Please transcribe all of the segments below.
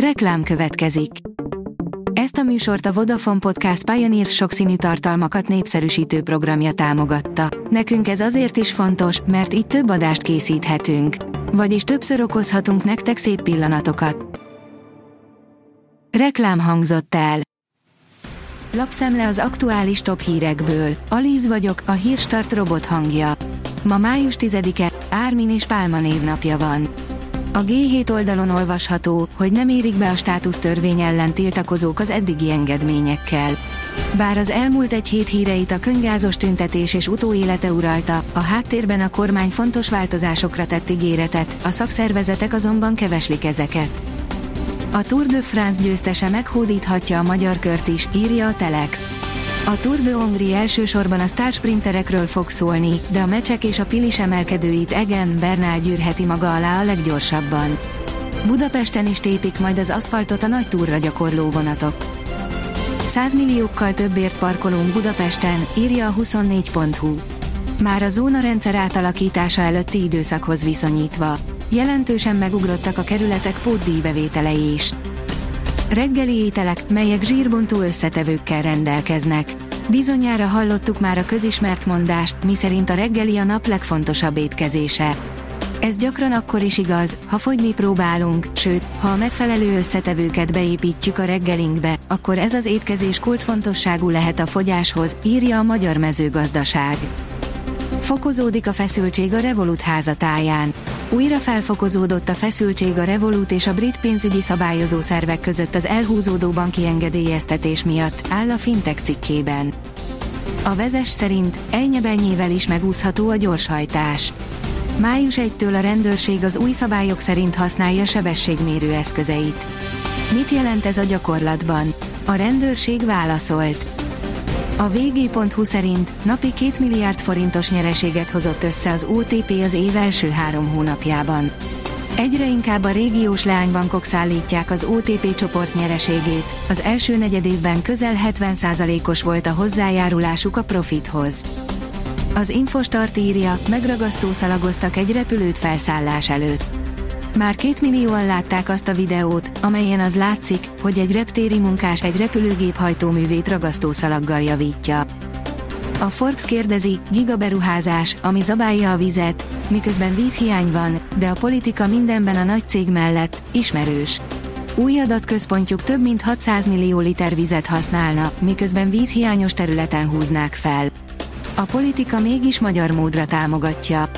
Reklám következik. Ezt a műsort a Vodafone Podcast Pioneer sokszínű tartalmakat népszerűsítő programja támogatta. Nekünk ez azért is fontos, mert így több adást készíthetünk. Vagyis többször okozhatunk nektek szép pillanatokat. Reklám hangzott el. Lapszemle az aktuális top hírekből. Alíz vagyok, a hírstart robot hangja. Ma május 10-e, Ármin és Pálma névnapja van. A G7 oldalon olvasható, hogy nem érik be a státusztörvény ellen tiltakozók az eddigi engedményekkel. Bár az elmúlt egy hét híreit a könyvgázos tüntetés és utóélete uralta, a háttérben a kormány fontos változásokra tett ígéretet, a szakszervezetek azonban keveslik ezeket. A Tour de France győztese meghódíthatja a magyar kört is, írja a Telex. A Tour de Hongrie elsősorban a sztársprinterekről fog szólni, de a mecsek és a pilis emelkedőit Egen Bernál gyűrheti maga alá a leggyorsabban. Budapesten is tépik majd az aszfaltot a nagy túrra gyakorló vonatok. 100 milliókkal többért parkolunk Budapesten, írja a 24.hu. Már a zónarendszer átalakítása előtti időszakhoz viszonyítva. Jelentősen megugrottak a kerületek pótdíjbevételei is reggeli ételek, melyek zsírbontó összetevőkkel rendelkeznek. Bizonyára hallottuk már a közismert mondást, miszerint a reggeli a nap legfontosabb étkezése. Ez gyakran akkor is igaz, ha fogyni próbálunk, sőt, ha a megfelelő összetevőket beépítjük a reggelinkbe, akkor ez az étkezés kulcsfontosságú lehet a fogyáshoz, írja a Magyar Mezőgazdaság. Fokozódik a feszültség a Revolut házatáján. Újra felfokozódott a feszültség a Revolut és a brit pénzügyi szabályozó szervek között az elhúzódó banki engedélyeztetés miatt, áll a Fintech cikkében. A vezes szerint ennyebenyével is megúszható a gyorshajtás. Május 1-től a rendőrség az új szabályok szerint használja sebességmérő eszközeit. Mit jelent ez a gyakorlatban? A rendőrség válaszolt. A vg.hu szerint napi 2 milliárd forintos nyereséget hozott össze az OTP az év első három hónapjában. Egyre inkább a régiós leánybankok szállítják az OTP csoport nyereségét, az első negyedévben közel 70%-os volt a hozzájárulásuk a profithoz. Az Infostart írja, megragasztó szalagoztak egy repülőt felszállás előtt. Már két millióan látták azt a videót, amelyen az látszik, hogy egy reptéri munkás egy repülőgép hajtóművét ragasztószalaggal javítja. A Forbes kérdezi, gigaberuházás, ami zabálja a vizet, miközben vízhiány van, de a politika mindenben a nagy cég mellett, ismerős. Új adatközpontjuk több mint 600 millió liter vizet használna, miközben vízhiányos területen húznák fel. A politika mégis magyar módra támogatja.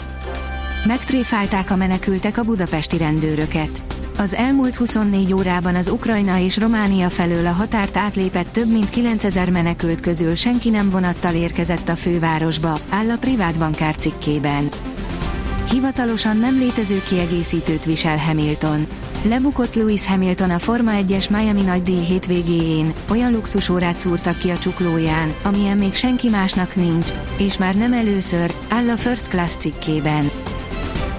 Megtréfálták a menekültek a budapesti rendőröket. Az elmúlt 24 órában az Ukrajna és Románia felől a határt átlépett több mint 9000 menekült közül senki nem vonattal érkezett a fővárosba, áll a privát bankár cikkében. Hivatalosan nem létező kiegészítőt visel Hamilton. Lebukott Lewis Hamilton a Forma 1-es Miami nagy díj hétvégéjén, olyan luxusórát szúrtak ki a csuklóján, amilyen még senki másnak nincs, és már nem először, áll a First Class cikkében.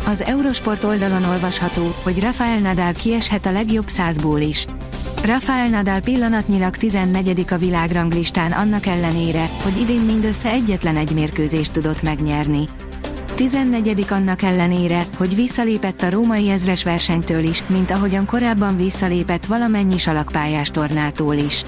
Az Eurosport oldalon olvasható, hogy Rafael Nadal kieshet a legjobb százból is. Rafael Nadal pillanatnyilag 14. a világranglistán annak ellenére, hogy idén mindössze egyetlen egy mérkőzést tudott megnyerni. 14. annak ellenére, hogy visszalépett a római ezres versenytől is, mint ahogyan korábban visszalépett valamennyi salakpályás tornától is.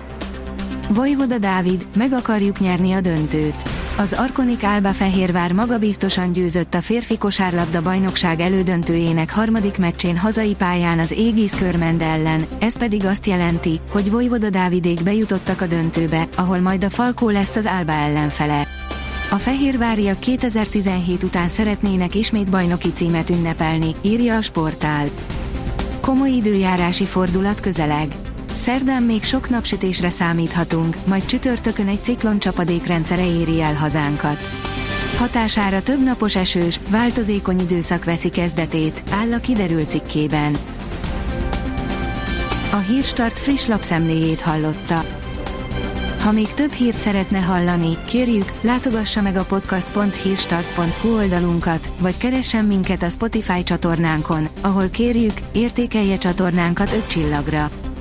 Vojvoda Dávid, meg akarjuk nyerni a döntőt. Az Arkonik Álba Fehérvár magabiztosan győzött a férfi kosárlabda bajnokság elődöntőjének harmadik meccsén hazai pályán az Égis Körmend ellen, ez pedig azt jelenti, hogy Vojvoda Dávidék bejutottak a döntőbe, ahol majd a Falkó lesz az Álba ellenfele. A Fehérváriak 2017 után szeretnének ismét bajnoki címet ünnepelni, írja a sportál. Komoly időjárási fordulat közeleg. Szerdán még sok napsütésre számíthatunk, majd csütörtökön egy ciklon csapadékrendszere éri el hazánkat. Hatására több napos esős, változékony időszak veszi kezdetét, áll a kiderült cikkében. A Hírstart friss lapszemléjét hallotta. Ha még több hírt szeretne hallani, kérjük, látogassa meg a podcast.hírstart.hu oldalunkat, vagy keressen minket a Spotify csatornánkon, ahol kérjük, értékelje csatornánkat 5 csillagra.